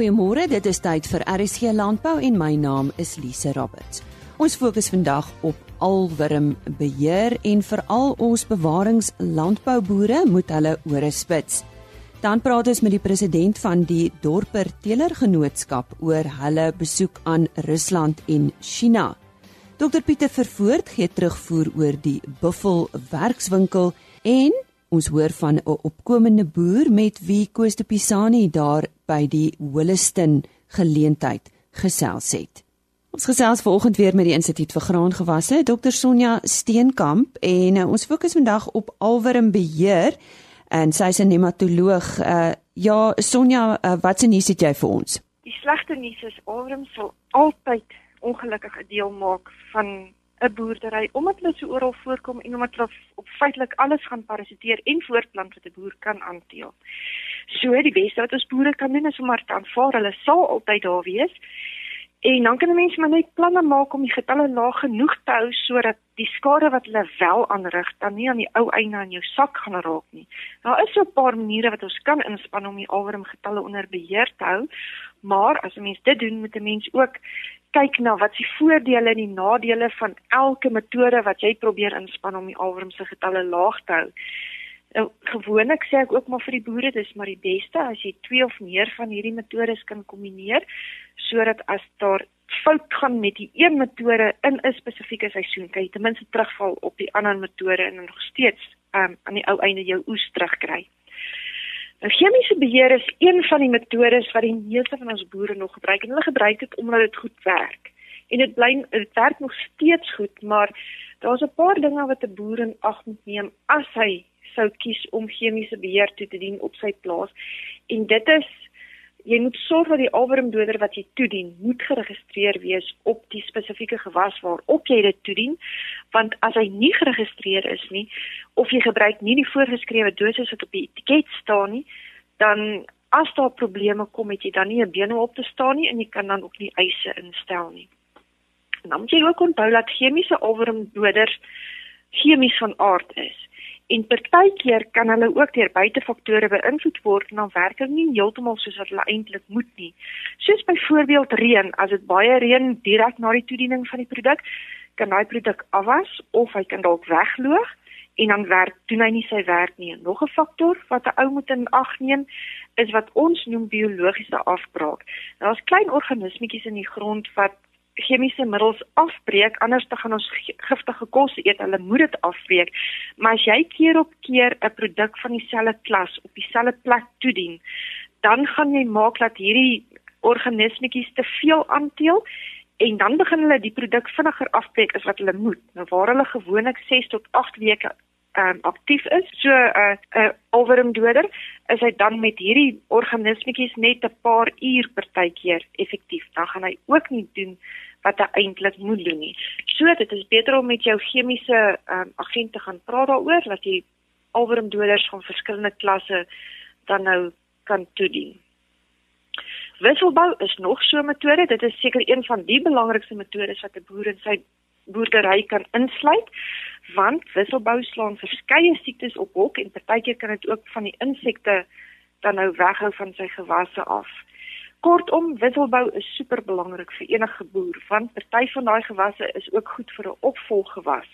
Goeiemôre, dit is tyd vir RSG Landbou en my naam is Lise Roberts. Ons fokus vandag op alwurmbeheer en veral ons bewaringslandbouboere moet hulle ore spits. Dan praat ons met die president van die Dorper Teelergenootskap oor hulle besoek aan Rusland en China. Dr Pieter Vervoort gee terugvoer oor die Buffel werkswinkel en ons hoor van 'n opkomende boer met wie Koos de Pisani daar by die Holliston geleentheid gesels het. Ons gesels vanoggend weer met die Instituut vir Graangewasse, Dr Sonja Steenkamp en uh, ons fokus vandag op alwurmbeheer en sy is 'n nematoloog. Uh, ja, Sonja, uh, wat se nuus het jy vir ons? Die slegte nuus is alwurm sal altyd ongelukkig 'n deel maak van 'n boerdery omdat hulle so oral voorkom en omdat hulle op feitelik alles gaan parasiteer en voortplant wat 'n boer kan aanteel. So die beste wat ons boere kan doen is om maar te aanvaar hulle sal altyd daar wees. En dan kan mense maar net planne maak om die getalle laag genoeg te hou sodat die skade wat hulle wel aanrig dan nie aan die ou einde aan jou sak gaan raak nie. Daar is so 'n paar maniere wat ons kan inspann om die alwerm getalle onder beheer te hou, maar as 'n mens dit doen, moet 'n mens ook kyk na wat se voordele en die nadele van elke metode wat jy probeer inspann om die alwerm se getalle laag te hou. Nou gewoonlik sê ek ook maar vir die boere dis maar die beste as jy twee of meer van hierdie metodes kan kombineer sodat as daar fout gaan met die een metode in 'n spesifieke seisoen kan jy ten minste terugval op die ander metode en nog steeds um, aan die ou einde jou oes terugkry. Nou chemiese beheer is een van die metodes wat die meeste van ons boere nog gebruik en hulle gebruik dit omdat dit goed werk. En dit bly dit werk nog steeds goed, maar daar's 'n paar dinge wat 'n boer in ag moet neem as hy sou kies om chemiese beheer toe te dien op sy plaas. En dit is jy moet sorg dat die alwormdoder wat jy toedien, moet geregistreer wees op die spesifieke gewas waarop jy dit toedien, want as hy nie geregistreer is nie of jy gebruik nie die voorgeskrewe dosis wat op die etiket staan nie, dan as daar probleme kom, het jy dan nie 'n been op te staan nie en jy kan dan ook nie eise instel nie. En dan moet jy ook onthou dat chemiese alwormdoders chemies van aard is en partykeer kan hulle ook deur buitefaktore beïnvloed word en dan werk hulle nie heeltemal soos wat hulle eintlik moet nie. Soos byvoorbeeld reën, as dit baie reën direk na die toediening van die produk, kan daai produk afwas of hy kan dalk wegloop en dan werk doen hy nie sy werk nie. Nog 'n faktor wat 'n ou moet in ag neem is wat ons noem biologiese afbraak. Daar's klein organismetjies in die grond wat chemiese middels afbreek anders te gaan ons giftige kos eet hulle moet dit afbreek. Maar as jy keer op keer 'n produk van dieselfde klas op dieselfde plek toedien dan gaan jy maak dat hierdie organismetjies te veel aanteel en dan begin hulle die produk vinniger afbreek as wat hulle moet. Nou waar hulle gewoonlik 6 tot 8 weke um, aktief is so 'n uh, 'n uh, alwormdoder is hy dan met hierdie organismetjies net 'n paar uur partykeer effektief dan gaan hy ook nie doen wat hy eintlik moet doen nie. So dit is beter om met jou chemiese um, agent te gaan praat daaroor dat jy alwormdoders van verskillende klasse dan nou kan toedien. Wisselbou is nog so 'n metode. Dit is seker een van die belangrikste metodes wat 'n boer in sy boerdery kan insluit want wisselbou slaan verskeie siektes op hok en partykeer kan dit ook van die insekte dan nou weghou van sy gewasse af. Kortom, wisselbou is super belangrik vir enige boer want party van daai gewasse is ook goed vir 'n opvolggewas.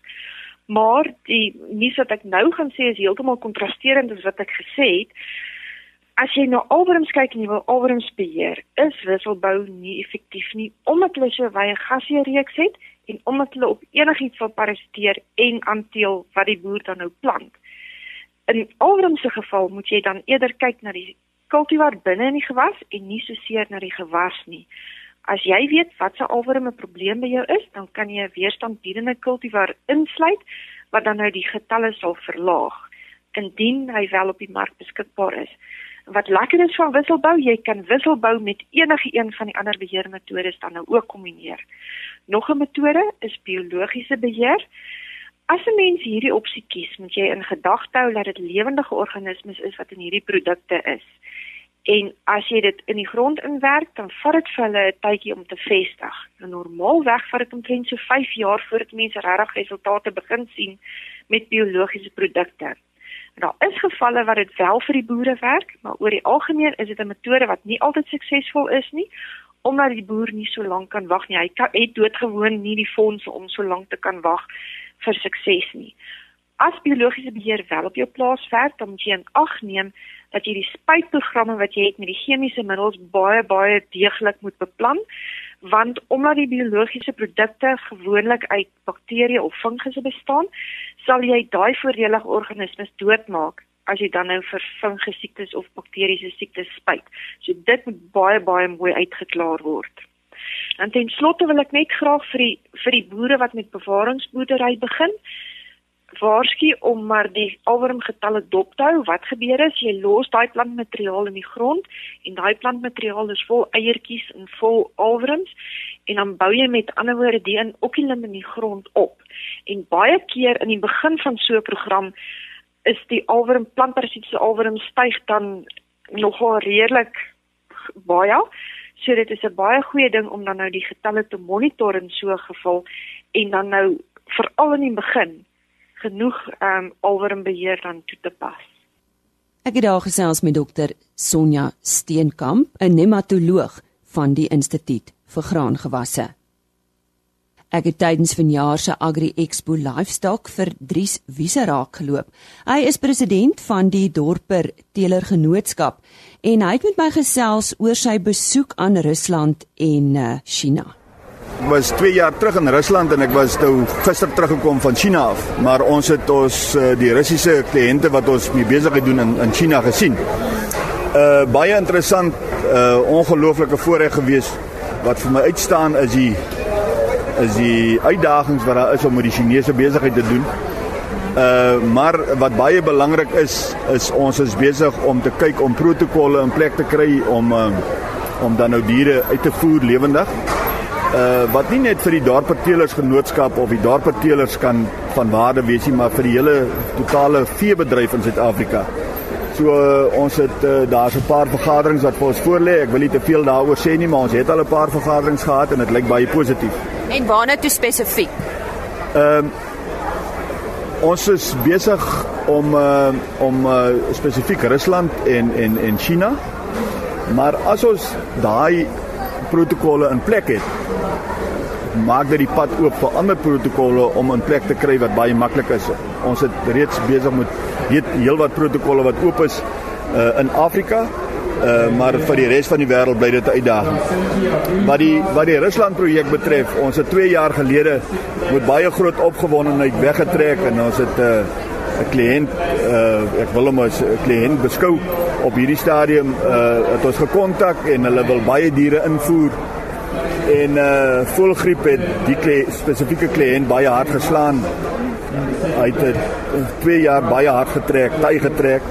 Maar die nuus wat ek nou gaan sê is heeltemal kontrasterend as wat ek gesê het. As jy na alworms kyk en jy wil alworms beheer, is wisselbou nie effektief nie omdat hulle so baie gasie reeks het en omdat hulle op enigiets wil parasiteer en aanteel wat die boer dan nou plant. In alworms se geval moet jy dan eerder kyk na die kultivar binne in die gewas en nie so seer na die gewas nie. As jy weet wat se alworm 'n probleem by jou is, dan kan jy 'n weerstandbiedende kultivar insluit wat dan nou die getalle sal verlaag indien hy wel op die mark beskikbaar is. Wat lekker is van wisselbou, jy kan wisselbou met enige een van die ander beheermetodes dan nou ook kombineer. Nog 'n metode is biologiese beheer. As 'n mens hierdie opsie kies, moet jy in gedagte hou dat dit lewendige organismes is wat in hierdie produkte is. En as jy dit in die grond inwerk, dan vat dit vir hulle 'n tydjie om te vestig. Nou normaalweg vat dit omtrent so 5 jaar voordat mense regtig resultate begin sien met biologiese produkte. Daar is gevalle waar dit wel vir die boere werk, maar oor die algemeen is dit 'n metode wat nie altyd suksesvol is nie omdat die boer nie so lank kan wag nie. Hy kan het doodgewoon nie die fondse om so lank te kan wag vir sukses nie. As biologiese beheer wel op jou plaas werk, dan moet jy in ag neem dat jy die spuitprogramme wat jy het met die chemiese middels baie baie deeglik moet beplan want omdat die biologiese produkte gewoonlik uit bakterieë of fungusse bestaan, sal jy daai voordelige organismes doodmaak as jy dan nou vir fungus siektes of bakteriese siektes spuit. So dit moet baie baie mooi uitgeklaar word. En ten slotte wil ek net graag vir die vir die boere wat met bewaringsboerdery begin, waarsku om maar die alwormgetalle dop te hou. Wat gebeur as jy los daai plantmateriaal in die grond en daai plantmateriaal is vol eiertjies en vol alworms en dan bou jy met ander woorde die in okkulum in die grond op. En baie keer in die begin van so 'n program is die alworm plantparasitiese alworm styg dan nogal redelik baie. So dit is 'n baie goeie ding om dan nou die getalle te monitor in so 'n geval en dan nou veral in die begin genoeg ehm um, alwormbeheer dan toe te pas. Ek het daar gesels met dokter Sonja Steenkamp, 'n nematoloog van die Instituut vir Graangewasse. Ek het tydens vanjaar se Agri Expo Livestock vir Dries Wieseraak geloop. Hy is president van die Dorper Teeler Genootskap en hy het met my gesels oor sy besoek aan Rusland en uh, China was 2 jaar terug in Rusland en ek was nou gister teruggekom van China af, maar ons het ons uh, die Russiese kliënte wat ons mee besigheid doen in in China gesien. Uh baie interessant, uh ongelooflike voorreg gewees wat vir my uitstaan is die is die uitdagings wat daar is om met die Chinese besigheid te doen. Uh maar wat baie belangrik is is ons is besig om te kyk om protokolle in plek te kry om uh, om dan nou diere uit te voer lewendig uh wat nie net vir die dorperteelers genootskap of die dorperteelers kan van waarde wees nie, maar vir die hele totale veebedryf in Suid-Afrika. So uh, ons het uh, daar's 'n paar vergaderings wat vir ons voorlê. Ek wil nie te veel daaroor sê nie, maar ons het al 'n paar vergaderings gehad en dit lyk baie positief. En waarna toe spesifiek? Ehm uh, ons is besig om uh, om uh, spesifiek Rusland en en en China. Maar as ons daai protokolle in plek het, maak dit die pad oop vir ander protokolle om in plek te kry wat baie maklik is. Ons het reeds besig met weet heelwat protokolle wat oop is uh, in Afrika. Uh, maar vir die res van die wêreld bly dit 'n uitdaging. Wat die wat die Rusland projek betref, ons het 2 jaar gelede met baie groot opgewondenheid weggetrek en ons het 'n uh, 'n kliënt uh, ek wil hom as 'n kliënt beskou op hierdie stadium uh, het ons gekontak en hulle wil baie diere invoer en uh voelgriep het die kle spesifieke kliënt baie hard geslaan. Hy het 2 jaar baie hard getrek, ty getrek.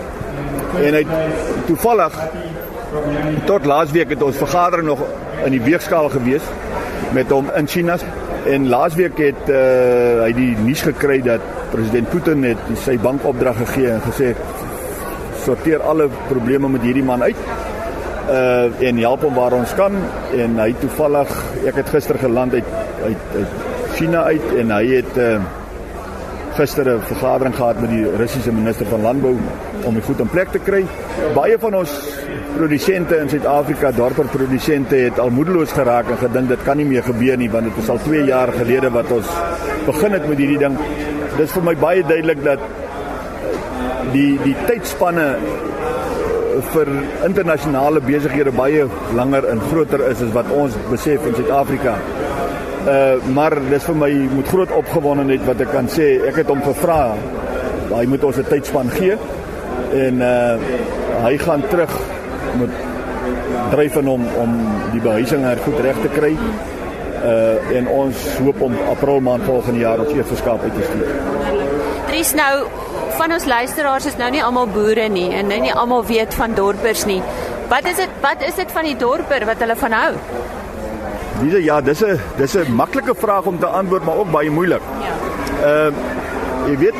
En hy toevallig tot laasweek het ons vergadering nog in die weegskaal gewees met hom in China en laasweek het uh hy die nuus gekry dat president Putin het sy bankopdrag gegee en gesê sorteer alle probleme met hierdie man uit uh en help hom waar ons kan en hy toevallig ek het gister geland uit uit, uit China uit en hy het uh gister 'n vergadering gehad met die Russiese minister van landbou om die goed in plek te kry. Baie van ons produsente in Suid-Afrika, dorper produsente het al moedeloos geraak en gedink dit kan nie meer gebeur nie want dit is al 2 jaar gelede wat ons begin het met hierdie ding. Dit is vir my baie duidelik dat die die tydspanne vir internasionale besighede baie langer en groter is as wat ons besef in Suid-Afrika. Uh maar dis vir my moet groot opgewondenheid wat ek kan sê. Ek het hom gevra. Hy moet ons 'n tydspan gee en uh hy gaan terug met dryf in hom om die behuising her goed reg te kry. Uh en ons hoop om April maand volgende jaar ons eerste skaap uit te stuur. Dries nou van ons luisteraars is nou nie almal boere nie en nou nie almal weet van dorpers nie. Wat is dit wat is dit van die dorper wat hulle van hou? Dis ja, dis 'n dis 'n maklike vraag om te antwoord, maar ook baie moeilik. Ja. Ehm uh, jy weet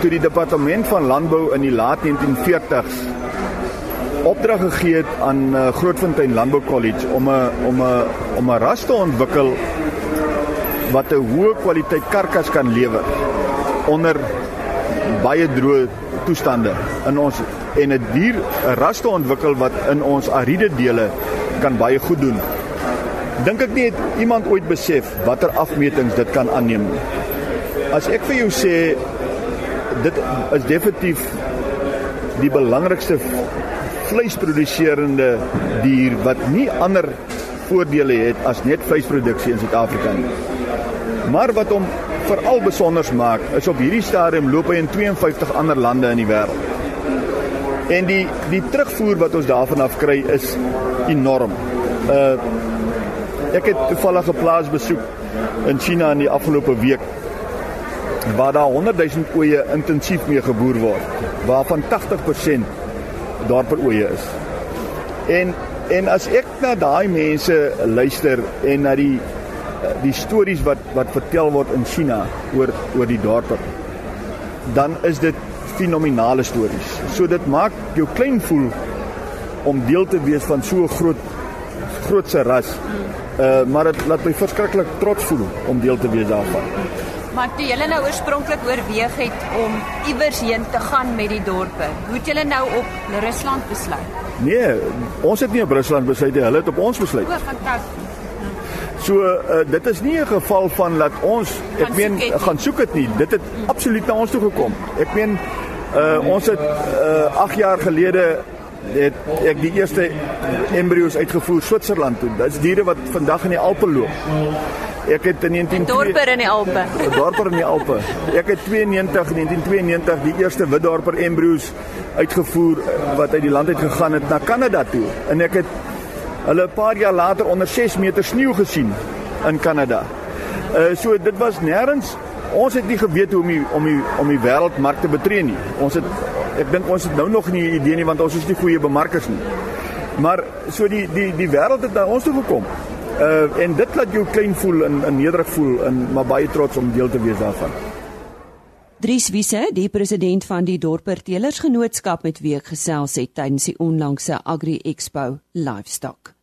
toe die departement van landbou in die laat 1940s opdrag gegee het aan uh, Grootfontein Landbou College om 'n om 'n om 'n ras te ontwikkel wat 'n hoë kwaliteit karkas kan lewer onder baie droë toestande in ons en 'n dier 'n ras te ontwikkel wat in ons ariede dele kan baie goed doen. Dink ek nie het iemand ooit besef watter afmetings dit kan aanneem nie. As ek vir jou sê dit is definitief die belangrikste vleisproduserende dier wat nie ander voordele het as net vleisproduksie in Suid-Afrika nie. Maar wat hom veral besonder maak, is op hierdie stadium loop hy in 52 ander lande in die wêreld. En die die terugvoer wat ons daarvan af kry is enorm. Uh ek het toevallig 'n plaas besoek in China in die afgelope week waar daar 100 000 oeye intensief mee geboer word, waarvan 80% daar per oeye is. En en as ek na daai mense luister en na die die stories wat wat vertel word in China oor oor die dorpe, dan is dit fenominale stories. So dit maak jou klein voel om deel te wees van so 'n groot grootse ras. Uh maar dit laat my verskriklik trots voel om deel te wees daarvan. Maar toe julle nou oorspronklik oorweeg het om iewers heen te gaan met die dorpe, hoe het julle nou op Rusland besluit? Nee, ons het nie op Rusland besluit nie, hulle het op ons besluit. O, fantasties. So uh, dit is nie 'n geval van dat ons ek gaan meen soek gaan soek dit nie. Dit het hmm. absoluut na ons toe gekom. Ek meen uh, ons het uh, 8 jaar gelede het ek die eerste embrio's uitgevoer Switserland toe. Dit is diere wat vandag in die Alpe loop. Ek het in 19 dorper in die Alpe. dorper in die Alpe. Ek het 92 1992 die eerste witdorper embrio's uitgevoer wat uit die land uit gegaan het na Kanada toe. En ek het hulle 'n paar jaar later onder 6 meter sneeu gesien in Kanada. Uh so dit was nêrens ons het nie geweet hoe om die, om die, om die wêreldmark te betree nie. Ons het ek dink ons het nou nog nie 'n idee nie want ons is nie goeie bemarkers nie. Maar so die die die wêreld het na ons toe gekom. Uh en dit laat jou klein voel en, en nederig voel en maar baie trots om deel te wees daarvan. Dries Wiese, die president van die Dorper Telersgenootskap met wie ek gesels het tydens die onlangse Agri Expo Livestock.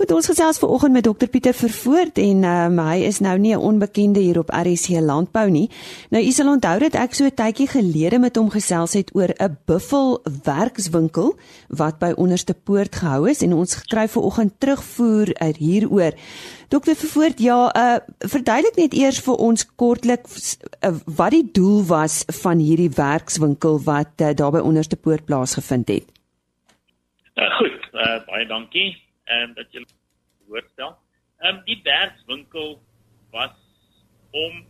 Goed, ons gesels ver oggend met Dr Pieter Vervoort en um, hy is nou nie 'n onbekende hier op RC Landbou nie. Nou u sal onthou dat ek so 'n tydjie gelede met hom gesels het oor 'n buffel werkswinkel wat by onderste poort gehou is en ons gekry ver oggend terugvoer uit hieroor. Dr Vervoort, ja, uh, verduidelik net eers vir ons kortlik uh, wat die doel was van hierdie werkswinkel wat uh, daar by onderste poort plaasgevind het. Uh, goed, uh, baie dankie ehm um, dat jy voorstel. Ehm um, die werkswinkel was om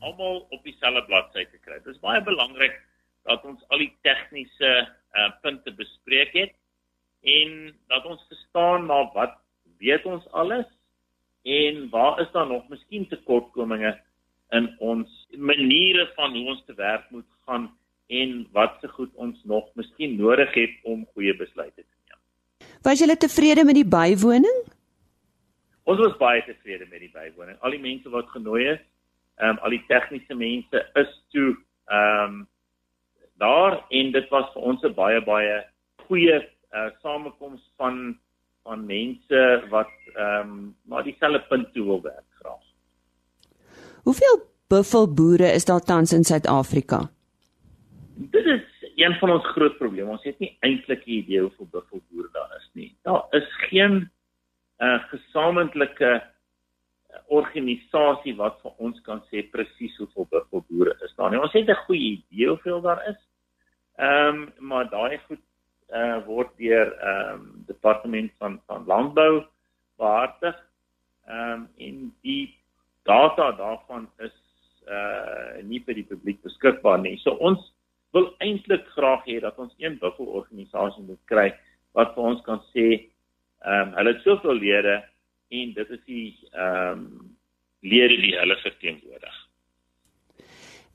almal op dieselfde bladsy te kry. Dit is baie belangrik dat ons al die tegniese uh, punte bespreek het en dat ons verstaan maar wat weet ons alles en waar is daar nog miskien tekortkominge in ons maniere van hoe ons te werk moet gaan en wat se goed ons nog miskien nodig het om goeie besluite te Was julle tevrede met die bywoning? Ons was baie tevrede met die bywoning. Al die mense wat genooi is, ehm um, al die tegniese mense is toe ehm um, daar en dit was vir ons 'n baie baie goeie uh, samekoms van van mense wat ehm um, maar dieselfde punt toe wil werk graag. Hoeveel buffelboere is daar tans in Suid-Afrika? Een van ons groot probleme. Ons het nie eintlik 'n idee hoeveel buffelboere daar is nie. Daar is geen uh, gesamentlike uh, organisasie wat vir ons kan sê presies hoeveel buffelboere is daar nie. Ons het 'n goeie idee hoeveel daar is. Ehm um, maar daai goed uh, word deur ehm um, departement van van landbou behartig. Ehm um, en die data daarvan is uh nie vir die publiek beskikbaar nie. So ons wil eintlik graag hê dat ons een buffelorganisasie moet kry wat vir ons kan sê ehm um, hulle het soveel lede en dit is die ehm um, lede die hulle verteenwoordig.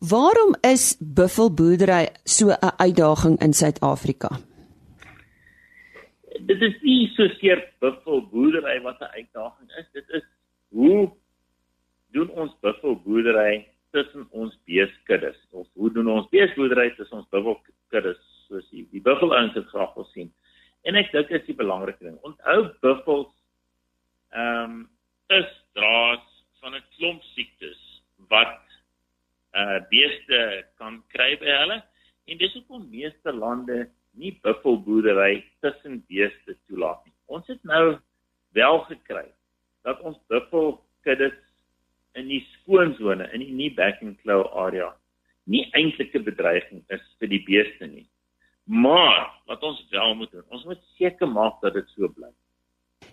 Waarom is buffelboerdery so 'n uitdaging in Suid-Afrika? Dit is nie so seer buffelboerdery wat 'n uitdaging is, dit is hoe doen ons buffelboerdery tussen ons beeskuddes of hoe doen ons beesboerdery tussen ons buffelkuddes soos die die buffelouens het graag wil sien. En ek dink dit is die belangrike ding. Onthou buffels ehm um, is draas van 'n klomp siektes wat uh beeste kan kry by hulle en dis hoekom meeste lande nie buffelboerdery tussen beeste toelaat nie. Ons het nou wel gekry dat ons buffelkuddes in die skoonsone in die nie back and claw area nie eintlik 'n bedreiging is vir die beeste nie. Maar wat ons wel moet doen, ons moet seker maak dat dit so bly.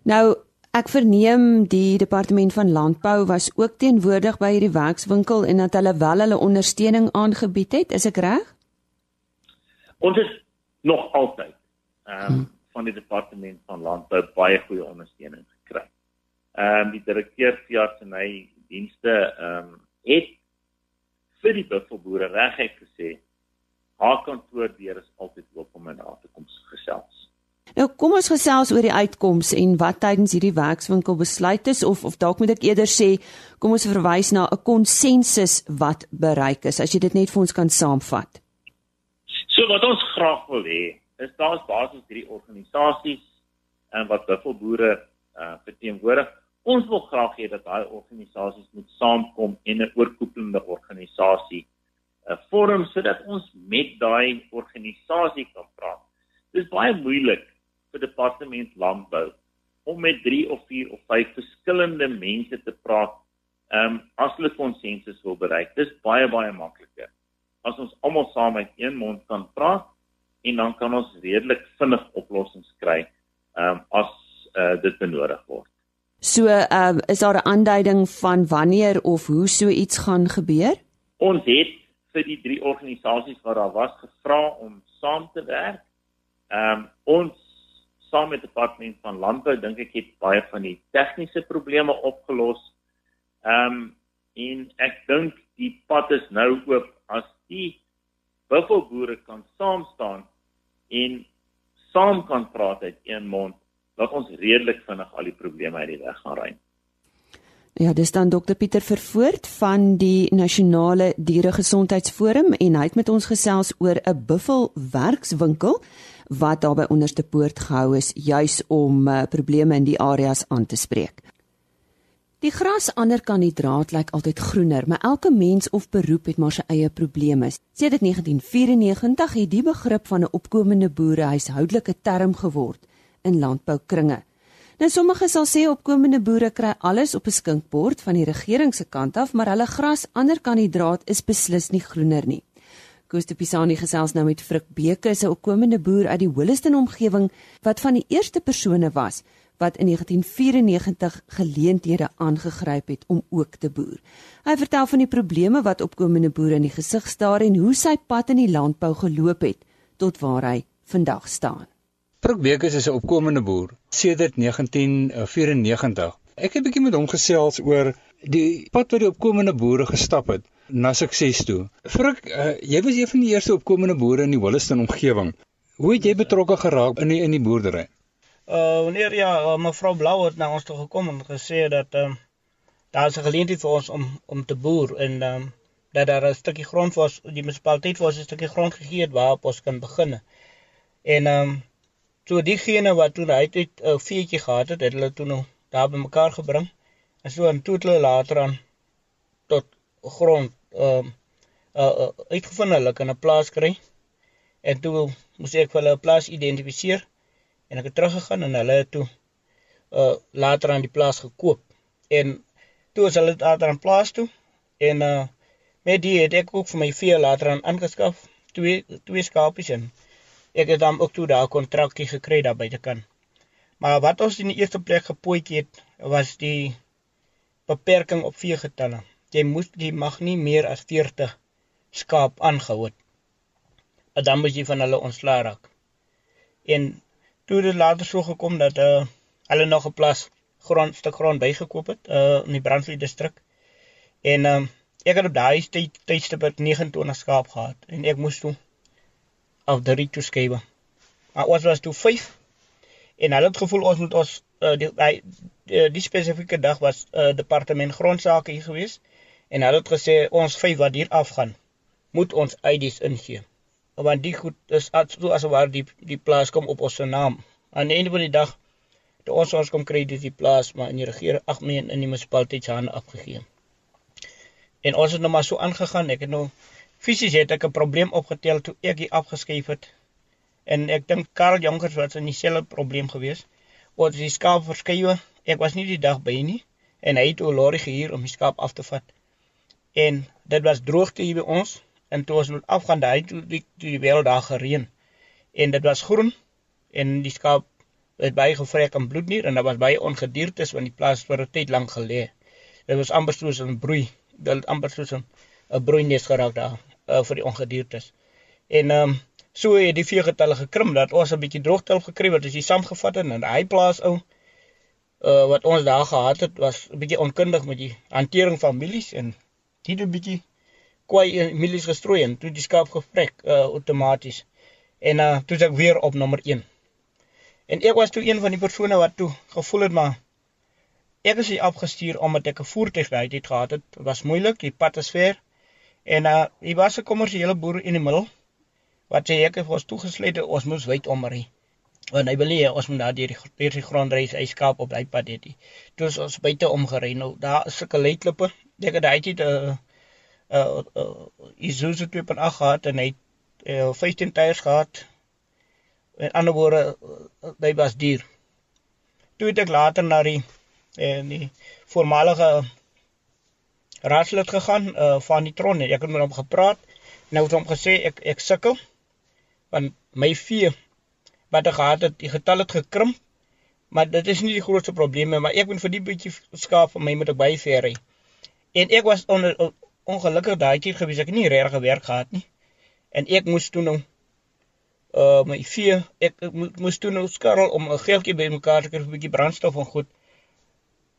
Nou, ek verneem die departement van landbou was ook teenwoordig by hierdie werkswinkel en dat hulle wel hulle ondersteuning aangebied het, is ek reg? Ons is nog altyd ehm um, van die departement van landbou baie goeie ondersteuning gekry. Ehm um, die direkteur van hy dienste ehm um, het vir die buffelboere regtig gesê haar kantoor deur is altyd oop om in daar te kom gesels. Nou kom ons gesels oor die uitkomste en wat tydens hierdie werkswinkel besluit is of of dalk moet ek eerder sê kom ons verwys na 'n konsensus wat bereik is as jy dit net vir ons kan saamvat. So wat ons graag wil hê is daar's basies hierdie organisasies en wat buffelboere uh, verteenwoordig. Ons wil graag hê dat daai organisasies moet saamkom en 'n oorkoepelende organisasie 'n forum sodat ons met daai organisasie kan praat. Dit is baie moeilik vir departement landbou om met 3 of 4 of 5 verskillende mense te praat. Ehm um, as hulle konsensus wil bereik, dis baie baie makliker. As ons almal saam uit een mond kan praat en dan kan ons redelik vinnig oplossings kry ehm um, as uh, dit benodig word. So, ehm uh, is daar 'n aanduiding van wanneer of hoe so iets gaan gebeur? Ons het vir die drie organisasies wat daar was gevra om saam te werk. Ehm um, ons saam met departement van landbou dink ek het baie van die tegniese probleme opgelos. Ehm um, en ek dink die pad is nou oop as die buffelboere kan saam staan en saam kan praat uit een mond dat ons redelik vinnig al die probleme uit die weg gaan ruim. Ja, dis dan dokter Pieter Vervoort van die Nasionale Dieregesondheidsforum en hy het met ons gesels oor 'n buffel werkswinkel wat daar by onderste poort gehou is juis om uh, probleme in die areas aan te spreek. Die gras ander kan die draad lyk altyd groener, maar elke mens of beroep het maar sy eie probleme. Sedert 1994 het die begrip van 'n opkomende boere huishoudelike term geword in landboukringe. Nou sommige sal sê opkomende boere kry alles op 'n skinkbord van die regering se kant af, maar hulle gras ander kan die draad is beslis nie groener nie. Koos de Pisani gesels nou met Frik Beke, 'n opkomende boer uit die Holliston omgewing wat van die eerste persone was wat in 1994 geleenthede aangegryp het om ook te boer. Hy vertel van die probleme wat opkomende boere in die gesig staar en hoe sy pad in die landbou geloop het tot waar hy vandag staan. Frik Bekes is 'n opkomende boer sedert 1994. Ek het 'n bietjie met hom gesels oor die pad wat die opkomende boere gestap het na sukses toe. Frik, uh, jy was een van die eerste opkomende boere in die Holliston omgewing. Hoe het jy betrokke geraak in die, in die boerdery? Uh wanneer ja, uh, mevrou Blou het na ons toe gekom en gesê dat ehm uh, daar is 'n geleentheid vir ons om om te boer en ehm um, dat daar 'n stukkie grond was, die munisipaliteit was 'n stukkie grond gegee het waarop ons kan begin. En ehm um, So diegene wat toe hy het 'n uh, veetjie gehad het, het hulle toe nou daar bymekaar gebring. En so en toe hulle later aan tot grond ehm uh, uh, uh, uitgevind hulle kan 'n plaas kry. En toe moes ek hulle 'n plaas identifiseer en ek het teruggegaan en hulle het toe uh later aan die plaas gekoop. En toe is hulle later aan plaas toe en uh met die het ek ook vir my vee later aan aangeskaf. Twee twee skapies en ek het dan ook toe daai kontrakkie gekry daar by te kan. Maar wat ons in die eerste plek gepootjie het, was die beperking op vee getalle. Jy moes jy mag nie meer as 40 skaap aangehou het. En dan moet jy van hulle ontslaa raak. En toe het later so gekom dat uh hulle nog 'n plas grond stuk grond bygekoop het uh in die Brandvlei distrik. En um ek het op daai tyd tydstip 29 skaap gehad en ek moes toe of the to skebe. Maar ons was toe 5 en hulle het gevoel ons moet ons uh, die, die, die die spesifieke dag was uh, departement grondsake hier gewees en hulle het gesê ons 5 wat hier afgaan moet ons IDs ingee. Want die goed is so as waar die die plaas kom op ons se naam. Aan die einde van die dag toe ons ons kom kry dis die plaas maar in die regering ag meen in die munisipaliteit se hande afgegee. En ons het nou maar so aangegaan. Ek het nou fisies het ek 'n probleem opgetel toe ek hier afgeskuif het. En ek dink Karl Jonkers was in dieselfde probleem gewees. Ons die skaap verskuif. Ek was nie die dag by nie en hy het 'n lorry gehuur om die skaap af te vat. En dit was droogte hier by ons en toe ons moet afgaan daai toe die, die wel daar gereën. En dit was groen en die skaap het baie gevrek aan bloednier en daar was baie ongediertes want die plaas vir 'n tyd lank gelê. Dit was amper soos 'n broei, dit amper soos 'n broeinees geraak daar uh, vir die ongediertes. En ehm um, so het die veegetalle gekrimp dat ons 'n bietjie droogte gekry wat as jy saamgevat het en hy plaas ou uh, wat ons daar gehad het was 'n bietjie onkundig met die hantering van milies en dit het 'n bietjie kwai milies gestrooi en toe die skaap gevrek uh, outomaties. En uh, toe ek weer op nommer 1 En ek was toe een van die persone wat toe gevoel het maar ek is hier afgestuur omdat ek 'n voertuig uit het gehad het. Dit was moeilik, die pad is ver. En uh hier was 'n kommersiële boer in die middel wat sê ek het ons toegesluit het ons moes wyd omry. Want hy wil hê ons moet daar deur die deur die grondreis hy skaap op daai pad het. Toe is ons buite omgery. Nou daar is sulke leitlippe. Ek het daai tyd 'n uh, uh, uh, Isuzu 2.8 gehad en hy het uh, 15 tyres gehad Met ander woorde, hy was duur. Toe het ek later na die en die voormalige raadslid gegaan uh van die tron. Ek het met hom gepraat. Nou het hom gesê ek ek sukkel want my vee wat ek gehad het, die getal het gekrimp. Maar dit is nie die grootste probleem nie, maar ek moet vir die bietjie skaap van my moet ek baie ver ry. En ek was onder ongelukkig daai tyd gewees ek nie regtig gewerk gehad nie. En ek moes toe nou uh my vee ek, ek moes toe nou skarrel om 'n geldjie bymekaar te kry vir 'n bietjie brandstof en goed.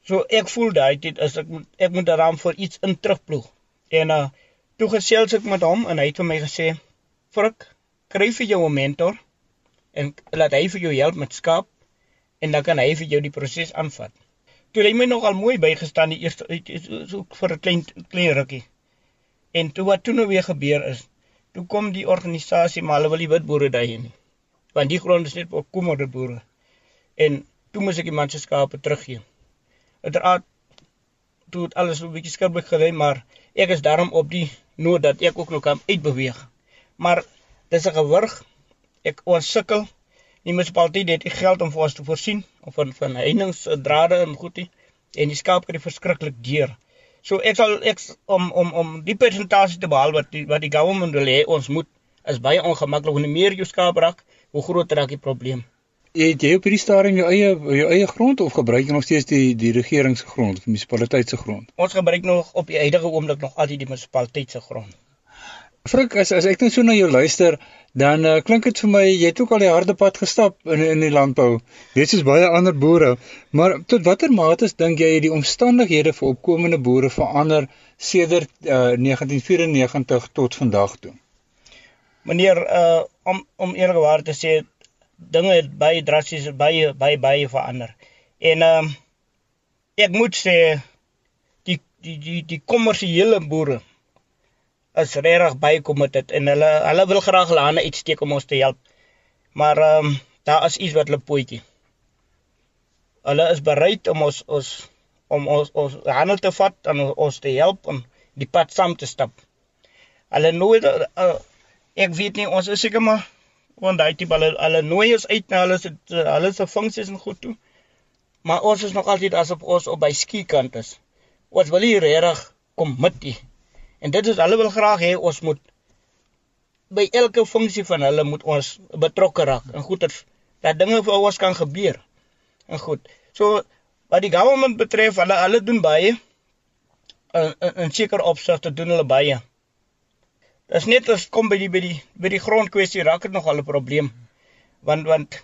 So ek voel daai dit as ek ek moet daaraan vir iets in terugploeg. En uh toe gesels ek met hom en hy het vir my gesê: "Frik, kry vir jou 'n mentor en laat hy vir jou help met skaap en dan kan hy vir jou die proses aanvat." Toe hy my nogal mooi bygestaan die eerste so vir 'n klein klein rukkie. En toe wat toe nou weer gebeur is, toe kom die organisasie maar hulle wil die wit boere daai nie. Want die grond is net vir kommerde boere. En toe moes ek die man se skape teruggee. Uiteraard toe het alles 'n bietjie skirbek gelê, maar ek is daarom op die nood dat ek ook nog kan uitbeweeg. Maar dis 'n gewurg. Ek ons sukkel. Die munisipaliteit het nie geld om vir ons te voorsien of van van heiningsdrade en goedie en die skaap kry verskriklik duur. So ek sal ek om om om die persentasie te behaal wat die wat die government wil hê ons moet is baie ongemaklik. Hoe meer jy skaap raak, hoe groter raak die probleem. Het jy op hierdie stadium jou eie jou eie grond of gebruik jy nog steeds die die regering se grond of die munisipaliteit se grond? Ons gebruik nog op die huidige oomblik nog altyd die munisipaliteit se grond. Frik, as as ek net so na jou luister, dan uh, klink dit vir my jy het ook al die harde pad gestap in in die landbou. Net soos baie ander boere. Maar tot watter mate dink jy die omstandighede vir opkomende boere verander sedert uh, 1994 tot vandag toe? Meneer, uh, om om eerlikwaar te sê, dinge baie drasties baie baie baie verander. En ehm uh, ek moet sê die die die die kommersiële boere is regtig baie committed en hulle hulle wil graag hulle hande uitsteek om ons te help. Maar ehm um, daar is iets wat hulle pootjie. Hulle is bereid om ons ons om ons ons hande te vat en ons te help om die pad saam te stap. Hulle nooi uh, ek weet nie ons is seker maar want daai tipe hulle hulle nooi ons uit na hulle se hulle se funksies en goed toe. Maar ons is nog altyd asof ons op by skiekant is. Ons wil hier regtig kom met die En dit is hulle wil graag hê ons moet by elke funksie van hulle moet ons betrokke raak. En goed dat dat dinge vir ons kan gebeur. En goed. So wat die government betref, hulle hulle doen baie in in seker opsigte doen hulle baie. Dis net as kom by die by die by die grondkwessie raak dit nog al 'n probleem. Want want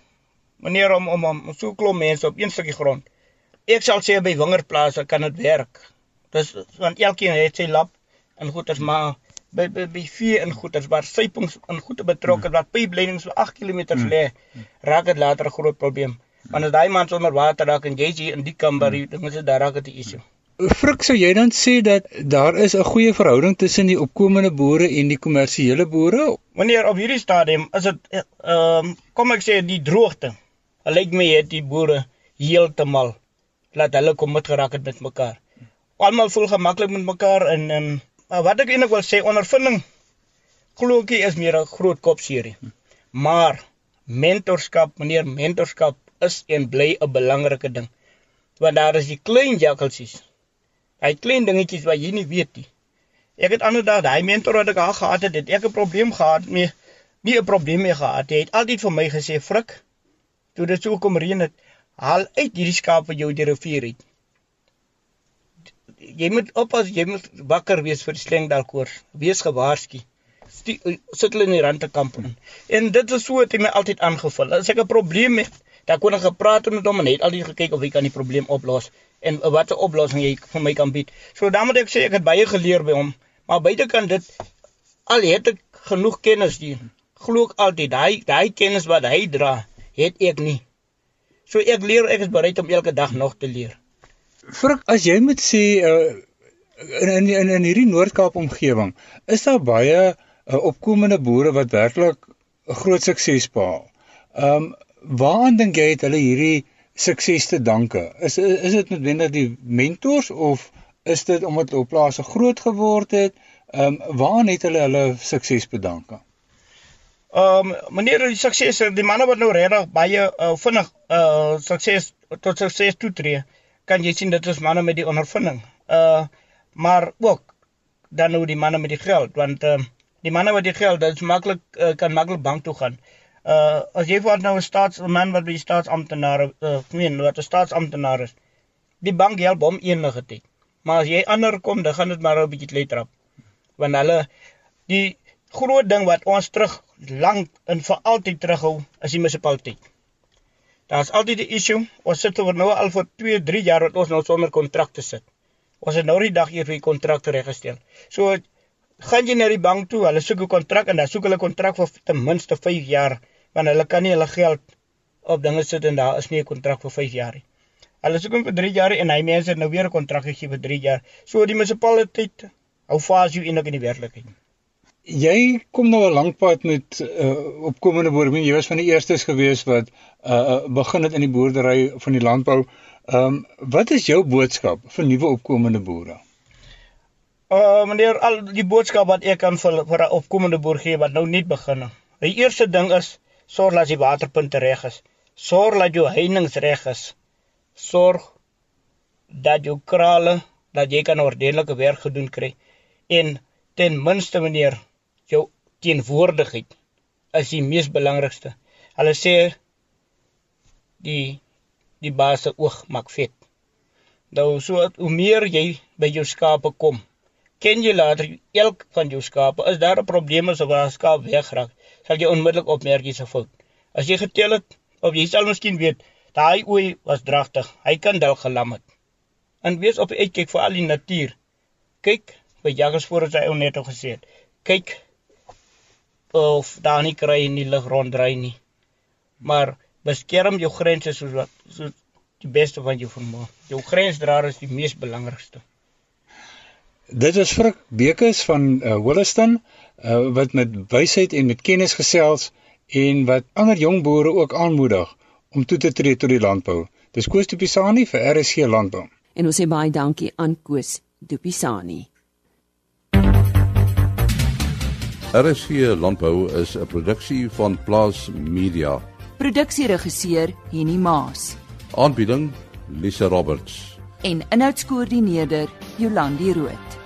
meneer om om om so klop mense op een stukkie grond. Ek sal sê by wingerplase kan dit werk. Dis want elkeen het sy lap in goeters maar by by by vier in goeters waar sypings in goeie betrokke hmm. wat pypleidings so 8 km hmm. lê raak dit later 'n groot probleem want as daai man sonder water raak en jy in die kamber hmm. ding is dit daar raak dit 'n issue Frik sou jy dan sê dat daar is 'n goeie verhouding tussen die opkomende boere en die kommersiële boere? Wanneer op hierdie stadium is dit ehm um, kom ek sê die droogte. Lyk my het die boere heeltemal laat hulle kom met geraak het met mekaar almal voel gemaklik met mekaar en en maar wat ek eintlik wil sê ondervinding ek is meer 'n groot kop serie. Maar mentorskap, meneer mentorskap is en bly 'n belangrike ding. Want daar is die klein jakkalsies. Hy klein dingetjies wat jy nie weet nie. Ek het ander dae daai mentor wat ek al gehad het, het ek 'n probleem gehad mee nie 'n probleem mee gehad. Hy het altyd vir my gesê, "Frik, toe dit so kom reën het, haal uit hierdie skaap wat jou die rivier het." Jy moet oppas, jy moet wakker wees vir die slengdalkoors. Wees gewaarsku. Eh, sit hulle in die randtekamp in. En dit is so het hy my altyd aangevul. As ek 'n probleem het, dan kon ek gepraat met hom en net altyd gekyk of hy kan die probleem oplos en watter oplossing jy vir my kan bied. So dan moet ek sê ek het baie geleer by hom, maar buitekant dit al het ek genoeg kennis hier glo ek altyd daai daai kennis wat hy dra, het ek nie. So ek leer ek is bereid om elke dag nog te leer. Frik, as jy moet sê uh, in in in hierdie Noord-Kaap omgewing, is daar baie uh, opkomende boere wat werklik groot sukses behaal. Ehm um, waaraan dink jy het hulle hierdie sukses te danke? Is is dit noodwendig die mentors of is dit omdat hulle op plase groot geword het? Ehm um, waaraan het hulle hulle sukses bedanke? Ehm um, meneer die sukses die manne wat nou regtig baie uh, vinnig uh sukses tot sukses toetree, kan jy sien dit is manne met die ondervinding. Uh maar ook dan nou die manne met die geld want uh, die manne wat die geld, dit is maklik uh, kan maklik bank toe gaan. Uh as jy vat nou 'n staatsman wat by die staatsamptenaar uh meen wat 'n staatsamptenaar is. Die bank help hom enige tyd. Maar as jy ander kom, dan gaan dit maar 'n bietjie kletrap. Want hulle die groot ding wat ons terug lank en vir altyd terughou is die munisipaliteit. Daar's altyd 'n issue. Ons sit oor nou al vir 2, 3 jaar wat ons nou sonder kontrakte sit. Ons het nou die dag hier vir die kontrak reggestel. So gaan jy na die bank toe, hulle soek 'n kontrak en dan soek hulle 'n kontrak vir ten minste 5 jaar want hulle kan nie hulle geld op dinge sit en daar is nie 'n kontrak vir 5 jaar nie. Hulle soek hom vir 3 jaar en hy mense het nou weer 'n kontrak gegee vir 3 jaar. So die munisipaliteit hou vas jou eintlik in die werklikheid jy kom nou 'n lank pad met uh, opkomende boere. Jy was van die eerstes gewees wat uh, begin het in die boerdery van die landbou. Ehm um, wat is jou boodskap vir nuwe opkomende boere? Uh meneer, al die boodskap wat ek kan vir vir 'n opkomende boer gee wat nou net begin. Die eerste ding is sorg dat die waterpunte reg is. Sorg dat jou heininge reg is. Sorg dat jou krale dat jy kan ordentlike werk gedoen kry. En ten minste meneer jou teenwoordigheid is die mees belangrikste. Hulle sê die die baas se oog maak vet. Nou so hoe meer jy by jou skape kom, ken jy later elk van jou skape. As daar 'n probleem is of 'n skaap wegraak, sal jy onmiddellik opmerk hierse fout. As jy getel het of jy sal miskien weet, daai ooi was dragtig. Hy kan dalk gelam het. En wees op uitkyk vir al die natuur. Kyk, by jaggers voor sy ou net al gesê het. Kyk of daar nie kry in die lug ronddry nie. Maar beskerm jou grense soos wat so die beste van jou vermoë. Jou grensdraer is die mees belangrikste. Dit is Frik Bekes van uh, Holliston uh, wat met wysheid en met kennis gesels en wat ander jong boere ook aanmoedig om toe te tree tot die landbou. Dis Koos Dupisani vir RSC Landbou. En ons sê baie dankie aan Koos Dupisani. RSG Landbou is 'n produksie van Plaas Media. Produksieregisseur Henny Maas. Aanbieding Lisa Roberts. En inhoudskoördineerder Jolandi Root.